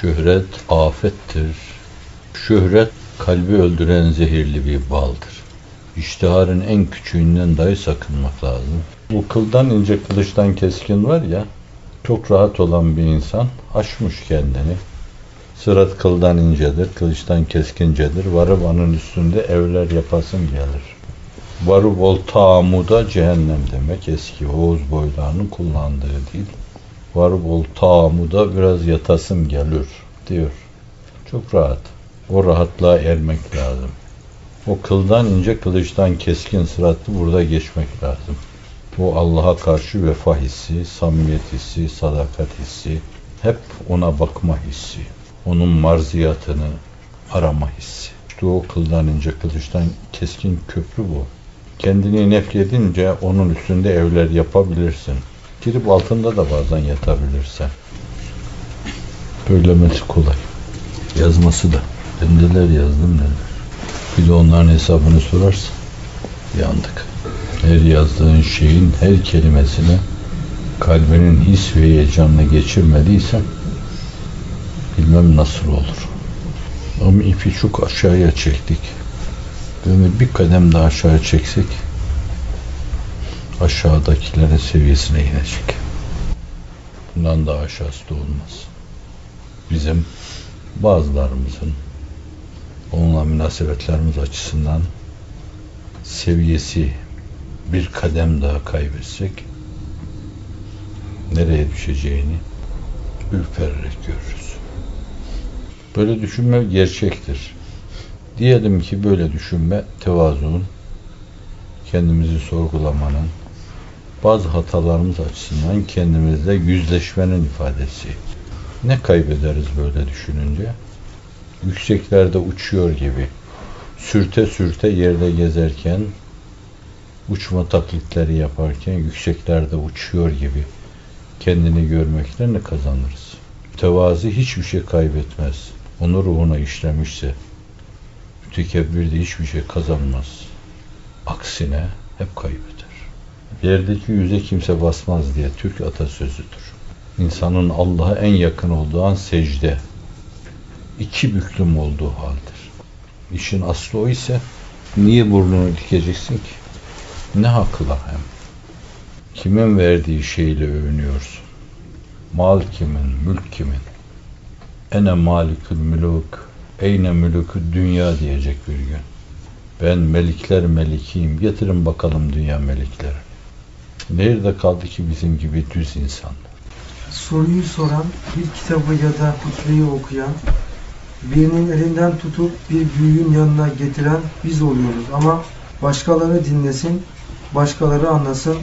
Şöhret afettir. Şöhret kalbi öldüren zehirli bir baldır. İştiharın en küçüğünden dahi sakınmak lazım. Bu kıldan ince kılıçtan keskin var ya, çok rahat olan bir insan aşmış kendini. Sırat kıldan incedir, kılıçtan keskincedir. Varıp anın üstünde evler yapasın gelir. Varıp ol taamuda cehennem demek. Eski Oğuz boylarının kullandığı değil. Varıp ol taamuda biraz yatasım gelir diyor. Çok rahat. O rahatlığa ermek lazım. O kıldan ince, kılıçtan keskin sıratlı burada geçmek lazım. Bu Allah'a karşı vefa hissi, samimiyet hissi, sadakat hissi, hep ona bakma hissi, onun marziyatını arama hissi. İşte o kıldan ince, kılıçtan keskin köprü bu. Kendini nefledince onun üstünde evler yapabilirsin. Girip altında da bazen yatabilirsen. Böylemesi kolay. Yazması da. Ben neler yazdım neler. Bir de onların hesabını sorarsın. Yandık. Her yazdığın şeyin her kelimesine kalbinin his ve heyecanını geçirmediysen bilmem nasıl olur. Ama ipi çok aşağıya çektik. Böyle bir kadem daha aşağı çeksek aşağıdakilerin seviyesine inecek. Bundan daha aşağısı da olmaz. Bizim bazılarımızın onunla münasebetlerimiz açısından seviyesi bir kadem daha kaybetsek nereye düşeceğini ürpererek görürüz. Böyle düşünme gerçektir. Diyelim ki böyle düşünme tevazuun, kendimizi sorgulamanın, bazı hatalarımız açısından kendimizle yüzleşmenin ifadesi. Ne kaybederiz böyle düşününce? Yükseklerde uçuyor gibi, sürte sürte yerde gezerken, uçma taklitleri yaparken yükseklerde uçuyor gibi kendini görmekle ne kazanırız? Tevazi hiçbir şey kaybetmez. Onu ruhuna işlemişse, mütekebbir de hiçbir şey kazanmaz. Aksine hep kaybeder. Yerdeki yüze kimse basmaz diye Türk atasözüdür. İnsanın Allah'a en yakın olduğu an secde. iki büklüm olduğu haldir. İşin aslı o ise niye burnunu dikeceksin ki? Ne hakla hem? Kimin verdiği şeyle övünüyorsun? Mal kimin, mülk kimin? Ene malikül müluk, eyne mülükü dünya diyecek bir gün. Ben melikler melikiyim, getirin bakalım dünya melikleri. Nerede kaldı ki bizim gibi düz insan? Soruyu soran, bir kitabı ya da hutbeyi okuyan, birinin elinden tutup bir büyüğün yanına getiren biz oluyoruz. Ama başkaları dinlesin, başkaları anlasın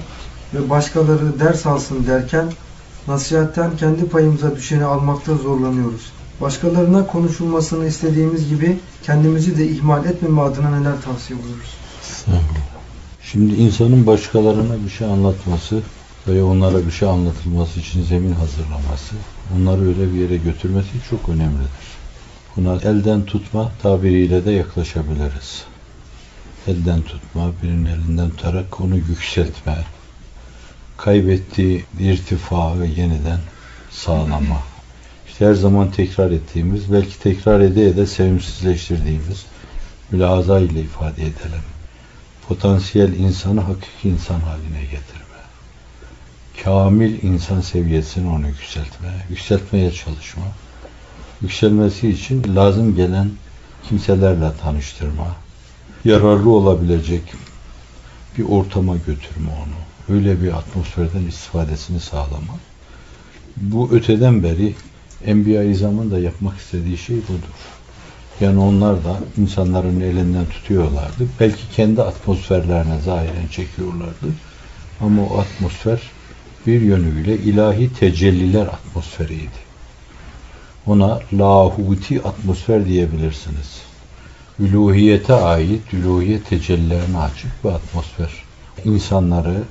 ve başkaları ders alsın derken nasihatten kendi payımıza düşeni almakta zorlanıyoruz. Başkalarına konuşulmasını istediğimiz gibi kendimizi de ihmal etmeme adına neler tavsiye buyururuz? Şimdi insanın başkalarına bir şey anlatması veya onlara bir şey anlatılması için zemin hazırlaması, onları öyle bir yere götürmesi çok önemlidir. Buna elden tutma tabiriyle de yaklaşabiliriz. Elden tutma, birinin elinden tutarak onu yükseltme, kaybettiği irtifa ve yeniden sağlama. İşte her zaman tekrar ettiğimiz, belki tekrar ede ede sevimsizleştirdiğimiz mülahaza ile ifade edelim. Potansiyel insanı hakiki insan haline getirme. Kamil insan seviyesini onu yükseltme, yükseltmeye çalışma. Yükselmesi için lazım gelen kimselerle tanıştırma, yararlı olabilecek bir ortama götürme onu. Öyle bir atmosferden istifadesini sağlama. Bu öteden beri Enbiya-i da yapmak istediği şey budur. Yani onlar da insanların elinden tutuyorlardı. Belki kendi atmosferlerine zahiren çekiyorlardı. Ama o atmosfer bir yönüyle ilahi tecelliler atmosferiydi. Ona lahuti atmosfer diyebilirsiniz. Üluhiyete ait, üluhiyet tecellilerine açık bir atmosfer. İnsanları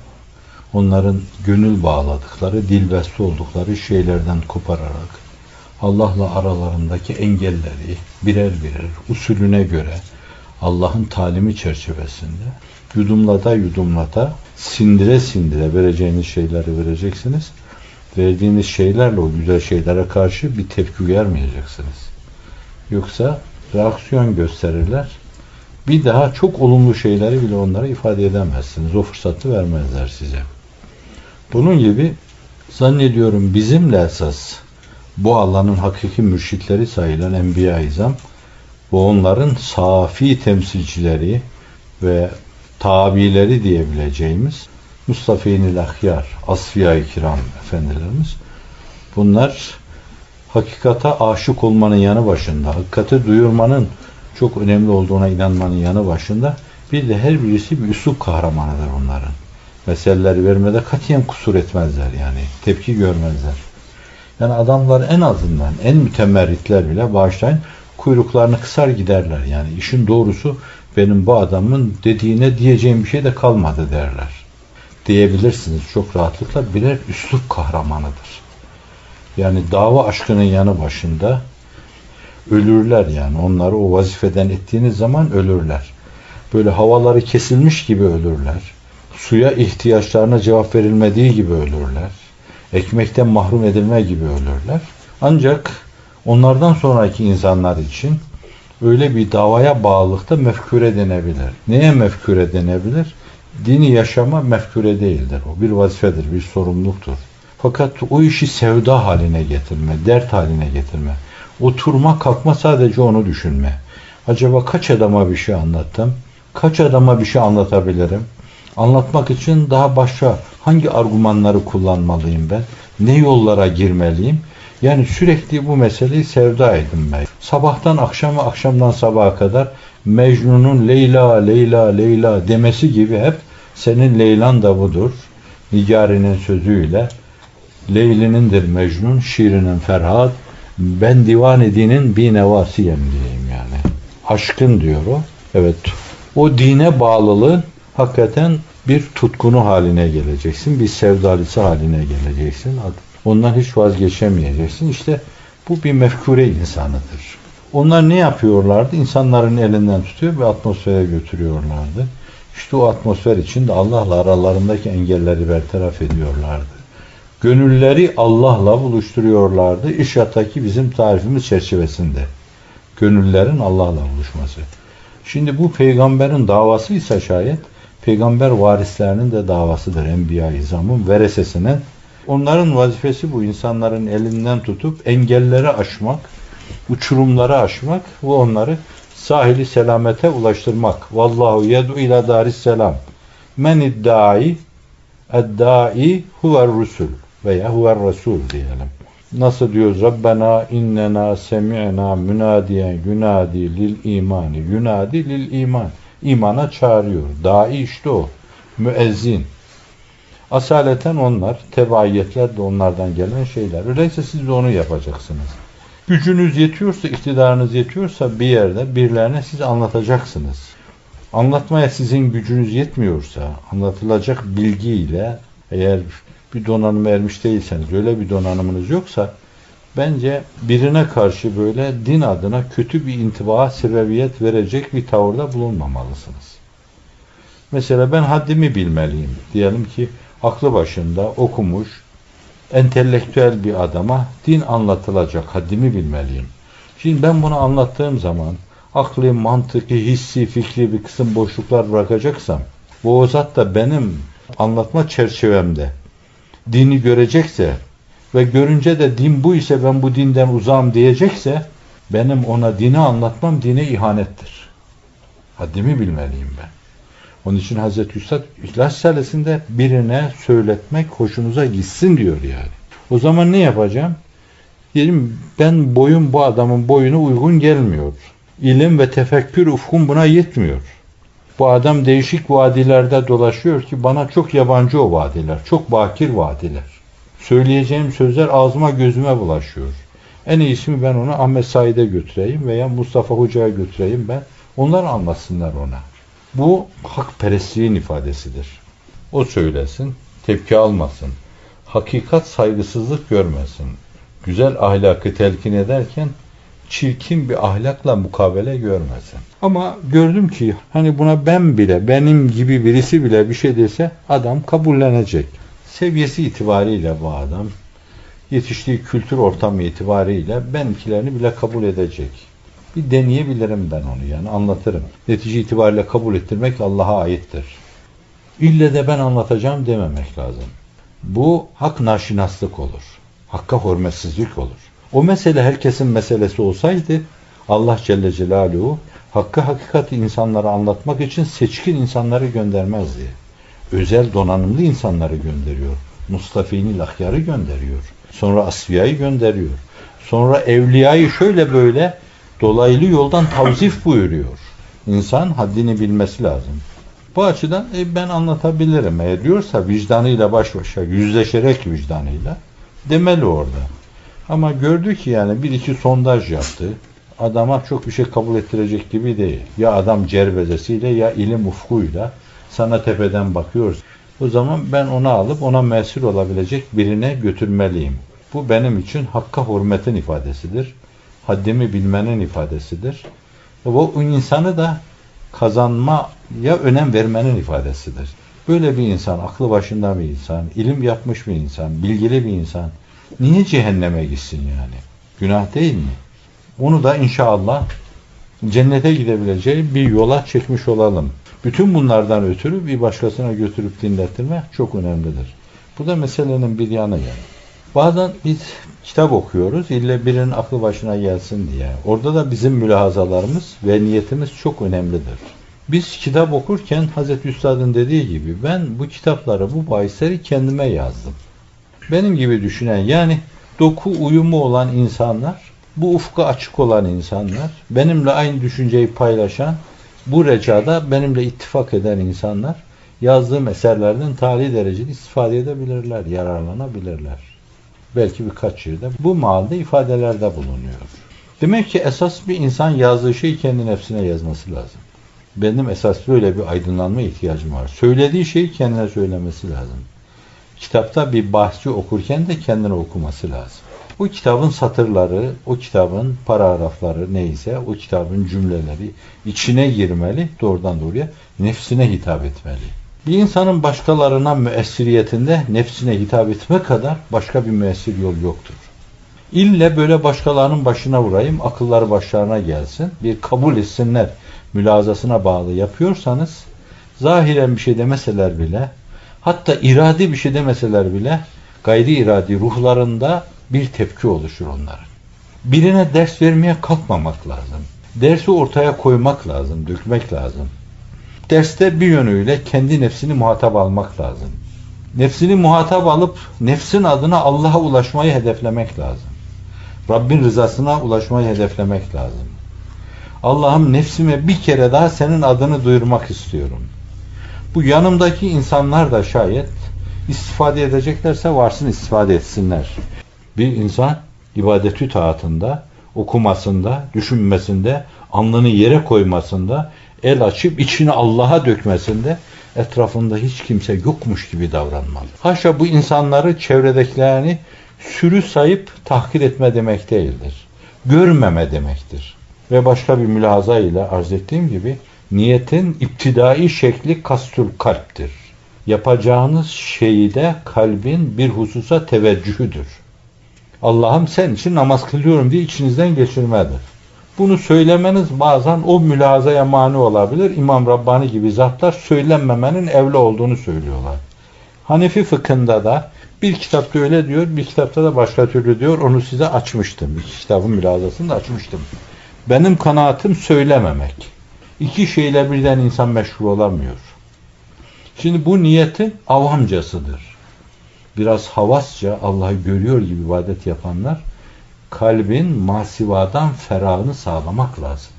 onların gönül bağladıkları, dilbeste oldukları şeylerden kopararak Allah'la aralarındaki engelleri birer birer usulüne göre Allah'ın talimi çerçevesinde yudumlata yudumlata sindire sindire vereceğiniz şeyleri vereceksiniz. verdiğiniz şeylerle o güzel şeylere karşı bir tepki vermeyeceksiniz. Yoksa reaksiyon gösterirler. Bir daha çok olumlu şeyleri bile onlara ifade edemezsiniz. O fırsatı vermezler size. Bunun gibi zannediyorum bizimle esas bu Allah'ın hakiki mürşitleri sayılan Enbiya-i İzam ve onların safi temsilcileri ve tabileri diyebileceğimiz Mustafa-i Ahyar, Asfiya-i Kiram efendilerimiz bunlar hakikata aşık olmanın yanı başında, hakikati duyurmanın çok önemli olduğuna inanmanın yanı başında bir de her birisi bir üslup kahramanıdır onların. Meseleleri vermede katiyen kusur etmezler yani. Tepki görmezler. Yani adamlar en azından en mütemerritler bile bağışlayın kuyruklarını kısar giderler. Yani işin doğrusu benim bu adamın dediğine diyeceğim bir şey de kalmadı derler. Diyebilirsiniz çok rahatlıkla birer üslup kahramanıdır. Yani dava aşkının yanı başında ölürler yani. Onları o vazifeden ettiğiniz zaman ölürler. Böyle havaları kesilmiş gibi ölürler. Suya ihtiyaçlarına cevap verilmediği gibi ölürler. Ekmekten mahrum edilme gibi ölürler. Ancak onlardan sonraki insanlar için öyle bir davaya bağlılıkta mefkure denebilir. Neye mefkure denebilir? Dini yaşama mefkure değildir. O bir vazifedir, bir sorumluluktur. Fakat o işi sevda haline getirme, dert haline getirme. Oturma kalkma sadece onu düşünme. Acaba kaç adama bir şey anlattım? Kaç adama bir şey anlatabilirim? Anlatmak için daha başka hangi argümanları kullanmalıyım ben? Ne yollara girmeliyim? Yani sürekli bu meseleyi sevda edinmek. Sabahtan akşama, akşamdan sabaha kadar Mecnun'un Leyla, Leyla, Leyla demesi gibi hep senin Leylan da budur. Nicari'nin sözüyle Leyli'nindir Mecnun, şiirinin Ferhat, ben divan edinin bir nevasiyem diyeyim yani. Aşkın diyor o. Evet. O dine bağlılığı hakikaten bir tutkunu haline geleceksin. Bir sevdalısı haline geleceksin. Ondan hiç vazgeçemeyeceksin. İşte bu bir mefkure insanıdır. Onlar ne yapıyorlardı? İnsanların elinden tutuyor ve atmosfere götürüyorlardı. İşte o atmosfer içinde Allah'la aralarındaki engelleri bertaraf ediyorlardı. Gönülleri Allah'la buluşturuyorlardı. İşattaki bizim tarifimiz çerçevesinde. Gönüllerin Allah'la buluşması. Şimdi bu peygamberin davası ise şayet peygamber varislerinin de davasıdır. Enbiya-i İzam'ın veresesinin. Onların vazifesi bu insanların elinden tutup engelleri aşmak, uçurumları aşmak ve onları sahili selamete ulaştırmak. Vallahu yed'u ila daris selam. Men iddai eddai huver rusul veya huver rasul diyelim. Nasıl diyoruz? Rabbena innena semi'na münadiyen yunadi lil imani. Yunadi lil iman. İmana çağırıyor. Dai işte o. Müezzin. Asaleten onlar, tebaiyetler de onlardan gelen şeyler. Öyleyse siz de onu yapacaksınız. Gücünüz yetiyorsa, iktidarınız yetiyorsa bir yerde birilerine siz anlatacaksınız. Anlatmaya sizin gücünüz yetmiyorsa, anlatılacak bilgiyle eğer bir donanım ermiş değilseniz, öyle bir donanımınız yoksa bence birine karşı böyle din adına kötü bir intiba sebebiyet verecek bir tavırda bulunmamalısınız. Mesela ben haddimi bilmeliyim. Diyelim ki aklı başında okumuş, entelektüel bir adama din anlatılacak, haddimi bilmeliyim. Şimdi ben bunu anlattığım zaman akli, mantıki, hissi, fikri bir kısım boşluklar bırakacaksam bu o zat da benim anlatma çerçevemde dini görecekse ve görünce de din bu ise ben bu dinden uzağım diyecekse benim ona dini anlatmam dine ihanettir. Haddimi bilmeliyim ben. Onun için Hazreti Üstad İhlas Risalesi'nde birine söyletmek hoşunuza gitsin diyor yani. O zaman ne yapacağım? Diyelim ben boyum bu adamın boyuna uygun gelmiyor. İlim ve tefekkür ufkum buna yetmiyor. Bu adam değişik vadilerde dolaşıyor ki bana çok yabancı o vadiler. Çok bakir vadiler. Söyleyeceğim sözler ağzıma gözüme bulaşıyor. En iyisi ben onu Ahmet Said'e götüreyim veya Mustafa Hoca'ya götüreyim ben. Onlar anlatsınlar ona. Bu hakperestliğin ifadesidir. O söylesin, tepki almasın. Hakikat saygısızlık görmesin. Güzel ahlakı telkin ederken çirkin bir ahlakla mukabele görmesin. Ama gördüm ki hani buna ben bile, benim gibi birisi bile bir şey dese adam kabullenecek. Seviyesi itibariyle bu adam yetiştiği kültür ortamı itibariyle benimkilerini bile kabul edecek. Bir deneyebilirim ben onu yani anlatırım. Netice itibariyle kabul ettirmek Allah'a aittir. İlle de ben anlatacağım dememek lazım. Bu hak naşinaslık olur. Hakka hürmetsizlik olur. O mesele herkesin meselesi olsaydı Allah Celle Celaluhu hakkı hakikati insanlara anlatmak için seçkin insanları göndermezdi. Özel donanımlı insanları gönderiyor. Mustafini Lahyar'ı gönderiyor. Sonra Asfiya'yı gönderiyor. Sonra Evliya'yı şöyle böyle dolaylı yoldan tavzif buyuruyor. İnsan haddini bilmesi lazım. Bu açıdan e, ben anlatabilirim. Eğer diyorsa vicdanıyla baş başa, yüzleşerek vicdanıyla demeli orada. Ama gördü ki yani bir iki sondaj yaptı. Adama çok bir şey kabul ettirecek gibi değil. Ya adam cervezesiyle ya ilim ufkuyla sana tepeden bakıyoruz. O zaman ben onu alıp ona mesul olabilecek birine götürmeliyim. Bu benim için hakka hürmetin ifadesidir. Haddimi bilmenin ifadesidir. Bu insanı da kazanmaya önem vermenin ifadesidir. Böyle bir insan, aklı başında bir insan, ilim yapmış bir insan, bilgili bir insan niye cehenneme gitsin yani? Günah değil mi? Onu da inşallah cennete gidebileceği bir yola çekmiş olalım. Bütün bunlardan ötürü bir başkasına götürüp dinlettirme çok önemlidir. Bu da meselenin bir yanı yani. Bazen biz kitap okuyoruz, ille birinin aklı başına gelsin diye. Orada da bizim mülahazalarımız ve niyetimiz çok önemlidir. Biz kitap okurken Hazreti Üstad'ın dediği gibi ben bu kitapları, bu bahisleri kendime yazdım. Benim gibi düşünen yani doku uyumu olan insanlar, bu ufka açık olan insanlar, benimle aynı düşünceyi paylaşan, bu recada benimle ittifak eden insanlar yazdığım eserlerden tali derecede istifade edebilirler, yararlanabilirler. Belki birkaç yerde bu malda ifadelerde bulunuyor. Demek ki esas bir insan yazdığı şeyi kendi nefsine yazması lazım. Benim esas böyle bir aydınlanma ihtiyacım var. Söylediği şeyi kendine söylemesi lazım. Kitapta bir bahsi okurken de kendine okuması lazım. O kitabın satırları, o kitabın paragrafları neyse, o kitabın cümleleri içine girmeli, doğrudan doğruya nefsine hitap etmeli. Bir insanın başkalarına müessiriyetinde nefsine hitap etme kadar başka bir müessir yol yoktur. İlle böyle başkalarının başına vurayım, akılları başlarına gelsin, bir kabul etsinler mülazasına bağlı yapıyorsanız, zahiren bir şey demeseler bile, hatta iradi bir şey demeseler bile, gayri iradi ruhlarında bir tepki oluşur onların. Birine ders vermeye kalkmamak lazım. Dersi ortaya koymak lazım, dökmek lazım. Derste bir yönüyle kendi nefsini muhatap almak lazım. Nefsini muhatap alıp nefsin adına Allah'a ulaşmayı hedeflemek lazım. Rabbin rızasına ulaşmayı hedeflemek lazım. Allah'ım nefsime bir kere daha senin adını duyurmak istiyorum. Bu yanımdaki insanlar da şayet istifade edeceklerse varsın istifade etsinler. Bir insan ibadetü taatında, okumasında, düşünmesinde, alnını yere koymasında, el açıp içini Allah'a dökmesinde etrafında hiç kimse yokmuş gibi davranmalı. Haşa bu insanları çevredekilerini sürü sayıp tahkir etme demek değildir. Görmeme demektir. Ve başka bir mülahaza ile arz ettiğim gibi niyetin iptidai şekli kastül kalptir. Yapacağınız şeyde kalbin bir hususa teveccühüdür. Allah'ım sen için namaz kılıyorum diye içinizden geçirmedir. Bunu söylemeniz bazen o mülazaya mani olabilir. İmam Rabbani gibi zatlar söylenmemenin evli olduğunu söylüyorlar. Hanefi fıkhında da bir kitapta öyle diyor, bir kitapta da başka türlü diyor. Onu size açmıştım. İki kitabın mülazasını da açmıştım. Benim kanaatim söylememek. İki şeyle birden insan meşhur olamıyor. Şimdi bu niyetin avamcasıdır. Biraz havasça Allah'ı görüyor gibi ibadet yapanlar kalbin masivadan ferahını sağlamak lazım.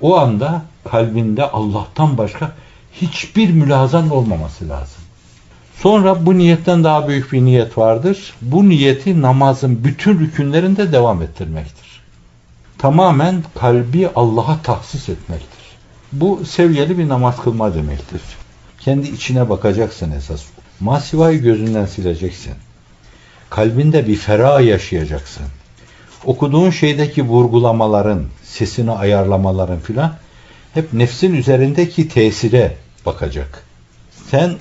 O anda kalbinde Allah'tan başka hiçbir mülazan olmaması lazım. Sonra bu niyetten daha büyük bir niyet vardır. Bu niyeti namazın bütün rükünlerinde devam ettirmektir. Tamamen kalbi Allah'a tahsis etmektir. Bu seviyeli bir namaz kılma demektir. Kendi içine bakacaksın esas. Masivayı gözünden sileceksin kalbinde bir ferah yaşayacaksın. Okuduğun şeydeki vurgulamaların, sesini ayarlamaların filan hep nefsin üzerindeki tesire bakacak. Sen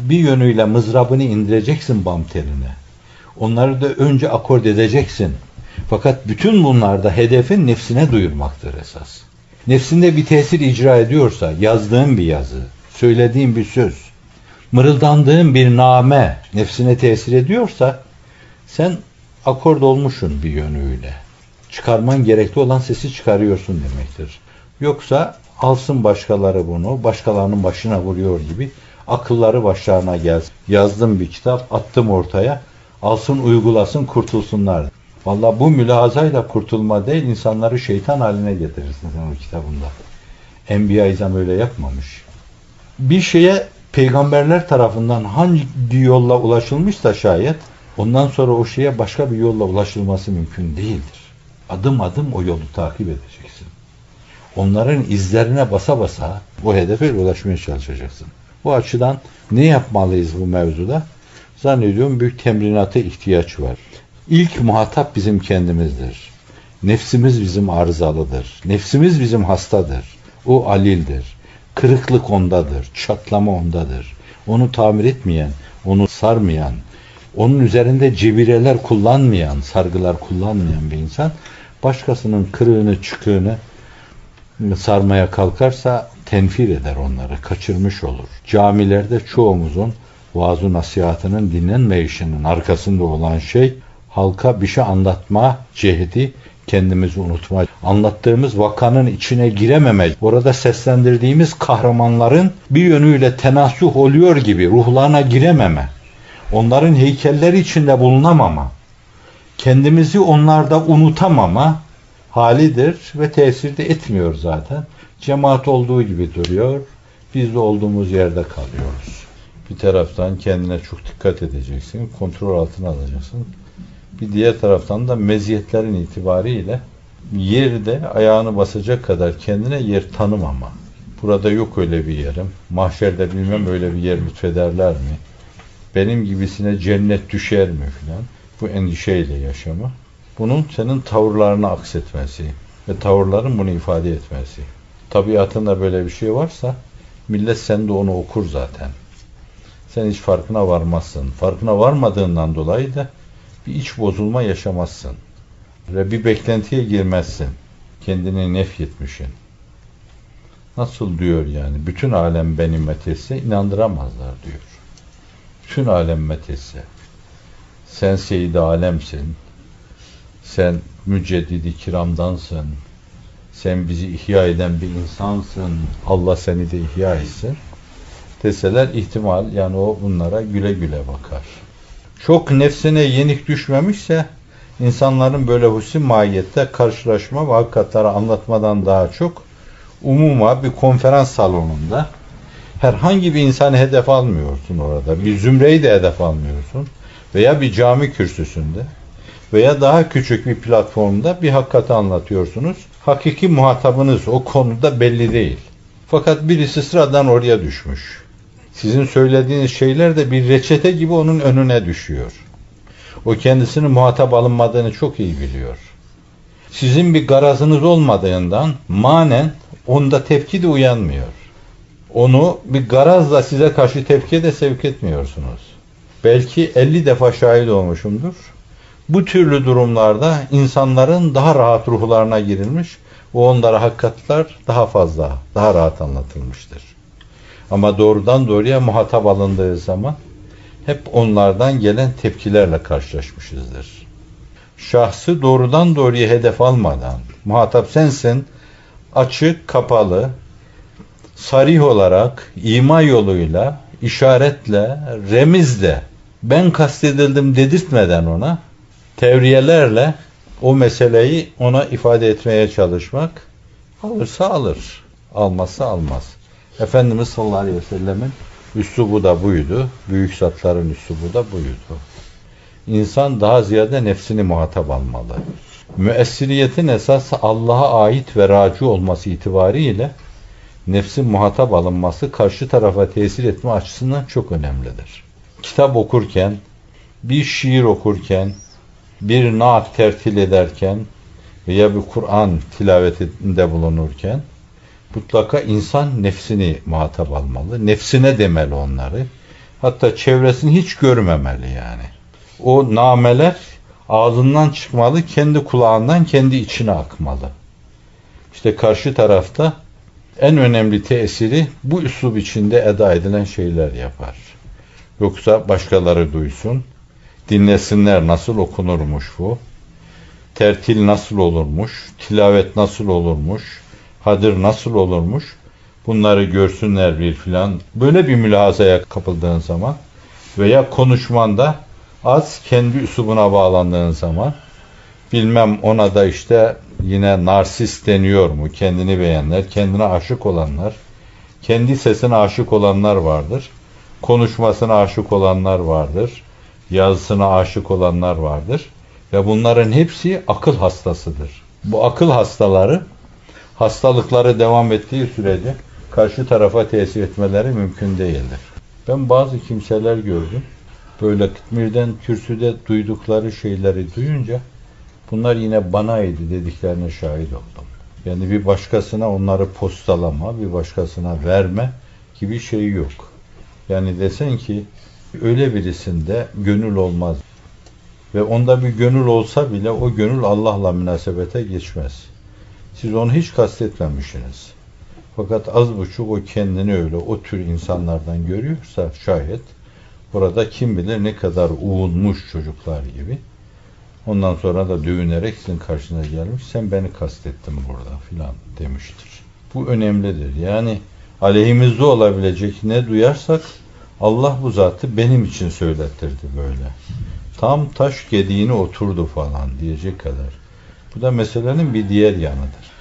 bir yönüyle mızrabını indireceksin bam teline. Onları da önce akord edeceksin. Fakat bütün bunlarda hedefin nefsine duyurmaktır esas. Nefsinde bir tesir icra ediyorsa, yazdığın bir yazı, söylediğin bir söz, mırıldandığın bir name nefsine tesir ediyorsa, sen akord olmuşsun bir yönüyle. Çıkarman gerekli olan sesi çıkarıyorsun demektir. Yoksa alsın başkaları bunu, başkalarının başına vuruyor gibi akılları başlarına gelsin. Yazdım bir kitap, attım ortaya, alsın uygulasın kurtulsunlar. Valla bu mülazayla kurtulma değil, insanları şeytan haline getirirsin sen o kitabında. Enbiya İzam öyle yapmamış. Bir şeye peygamberler tarafından hangi yolla ulaşılmışsa şayet, ondan sonra o şeye başka bir yolla ulaşılması mümkün değildir. Adım adım o yolu takip edeceksin. Onların izlerine basa basa bu hedefe ulaşmaya çalışacaksın. Bu açıdan ne yapmalıyız bu mevzuda? Zannediyorum büyük temrinata ihtiyaç var. İlk muhatap bizim kendimizdir. Nefsimiz bizim arızalıdır. Nefsimiz bizim hastadır. O alildir. Kırıklık ondadır. Çatlama ondadır. Onu tamir etmeyen, onu sarmayan, onun üzerinde cebireler kullanmayan, sargılar kullanmayan bir insan başkasının kırığını, çıkığını sarmaya kalkarsa tenfir eder onları, kaçırmış olur. Camilerde çoğumuzun vaaz nasihatının dinlenmeyişinin arkasında olan şey halka bir şey anlatma cehdi kendimizi unutma. Anlattığımız vakanın içine girememe, orada seslendirdiğimiz kahramanların bir yönüyle tenasuh oluyor gibi ruhlarına girememe, onların heykelleri içinde bulunamama, kendimizi onlarda unutamama halidir ve tesir de etmiyor zaten. Cemaat olduğu gibi duruyor, biz de olduğumuz yerde kalıyoruz. Bir taraftan kendine çok dikkat edeceksin, kontrol altına alacaksın. Bir diğer taraftan da meziyetlerin itibariyle yerde ayağını basacak kadar kendine yer tanımama. Burada yok öyle bir yerim. Mahşerde bilmem öyle bir yer lütfederler mi? Benim gibisine cennet düşer mi filan. Bu endişeyle yaşama. Bunun senin tavırlarına aksetmesi ve tavırların bunu ifade etmesi. Tabiatında böyle bir şey varsa millet sende onu okur zaten. Sen hiç farkına varmazsın. Farkına varmadığından dolayı da bir iç bozulma yaşamazsın. Ve bir beklentiye girmezsin. Kendini nefyetmişsin. Nasıl diyor yani? Bütün alem benim metesse inandıramazlar diyor. Bütün alem metesse. Sen seyid alemsin. Sen müceddidi kiramdansın. Sen bizi ihya eden bir insansın. Allah seni de ihya etsin. Deseler ihtimal yani o bunlara güle güle bakar çok nefsine yenik düşmemişse insanların böyle husi mahiyette karşılaşma ve hakikatleri anlatmadan daha çok umuma bir konferans salonunda herhangi bir insanı hedef almıyorsun orada. Bir zümreyi de hedef almıyorsun. Veya bir cami kürsüsünde veya daha küçük bir platformda bir hakikati anlatıyorsunuz. Hakiki muhatabınız o konuda belli değil. Fakat birisi sıradan oraya düşmüş. Sizin söylediğiniz şeyler de bir reçete gibi onun önüne düşüyor. O kendisinin muhatap alınmadığını çok iyi biliyor. Sizin bir garazınız olmadığından manen onda tepki de uyanmıyor. Onu bir garazla size karşı tepkiye de sevk etmiyorsunuz. Belki 50 defa şahit olmuşumdur. Bu türlü durumlarda insanların daha rahat ruhlarına girilmiş ve onlara hakikatler daha fazla, daha rahat anlatılmıştır. Ama doğrudan doğruya muhatap alındığı zaman hep onlardan gelen tepkilerle karşılaşmışızdır. Şahsı doğrudan doğruya hedef almadan, muhatap sensin, açık, kapalı, sarih olarak, ima yoluyla, işaretle, remizle, ben kastedildim dedirtmeden ona, tevriyelerle o meseleyi ona ifade etmeye çalışmak, alırsa alır, almazsa almaz. Efendimiz sallallahu aleyhi ve sellemin üslubu da buydu. Büyük zatların üslubu da buydu. İnsan daha ziyade nefsini muhatap almalı. Müessiriyetin esas Allah'a ait ve raci olması itibariyle nefsin muhatap alınması karşı tarafa tesir etme açısından çok önemlidir. Kitap okurken, bir şiir okurken, bir naat tertil ederken veya bir Kur'an tilavetinde bulunurken mutlaka insan nefsini muhatap almalı. Nefsine demeli onları. Hatta çevresini hiç görmemeli yani. o nameler ağzından çıkmalı, kendi kulağından kendi içine akmalı. İşte karşı tarafta en önemli tesiri bu üslub içinde eda edilen şeyler yapar. Yoksa başkaları duysun, dinlesinler nasıl okunurmuş bu, tertil nasıl olurmuş, tilavet nasıl olurmuş, hadir nasıl olurmuş, bunları görsünler bir filan. Böyle bir mülahazaya kapıldığın zaman veya konuşmanda az kendi üslubuna bağlandığın zaman bilmem ona da işte yine narsist deniyor mu? Kendini beğenler, kendine aşık olanlar, kendi sesine aşık olanlar vardır. Konuşmasına aşık olanlar vardır. Yazısına aşık olanlar vardır. Ve bunların hepsi akıl hastasıdır. Bu akıl hastaları hastalıkları devam ettiği sürece karşı tarafa tesir etmeleri mümkün değildir. Ben bazı kimseler gördüm. Böyle kıtmirden kürsüde duydukları şeyleri duyunca bunlar yine banaydı dediklerine şahit oldum. Yani bir başkasına onları postalama, bir başkasına verme gibi şey yok. Yani desen ki öyle birisinde gönül olmaz. Ve onda bir gönül olsa bile o gönül Allah'la münasebete geçmez. Siz onu hiç kastetmemişsiniz. Fakat az buçuk o kendini öyle o tür insanlardan görüyorsa şayet burada kim bilir ne kadar uğunmuş çocuklar gibi ondan sonra da dövünerek sizin karşınıza gelmiş sen beni kastettin burada filan demiştir. Bu önemlidir. Yani aleyhimizde olabilecek ne duyarsak Allah bu zatı benim için söylettirdi böyle. Tam taş gediğini oturdu falan diyecek kadar. Bu da meselenin bir diğer yanıdır.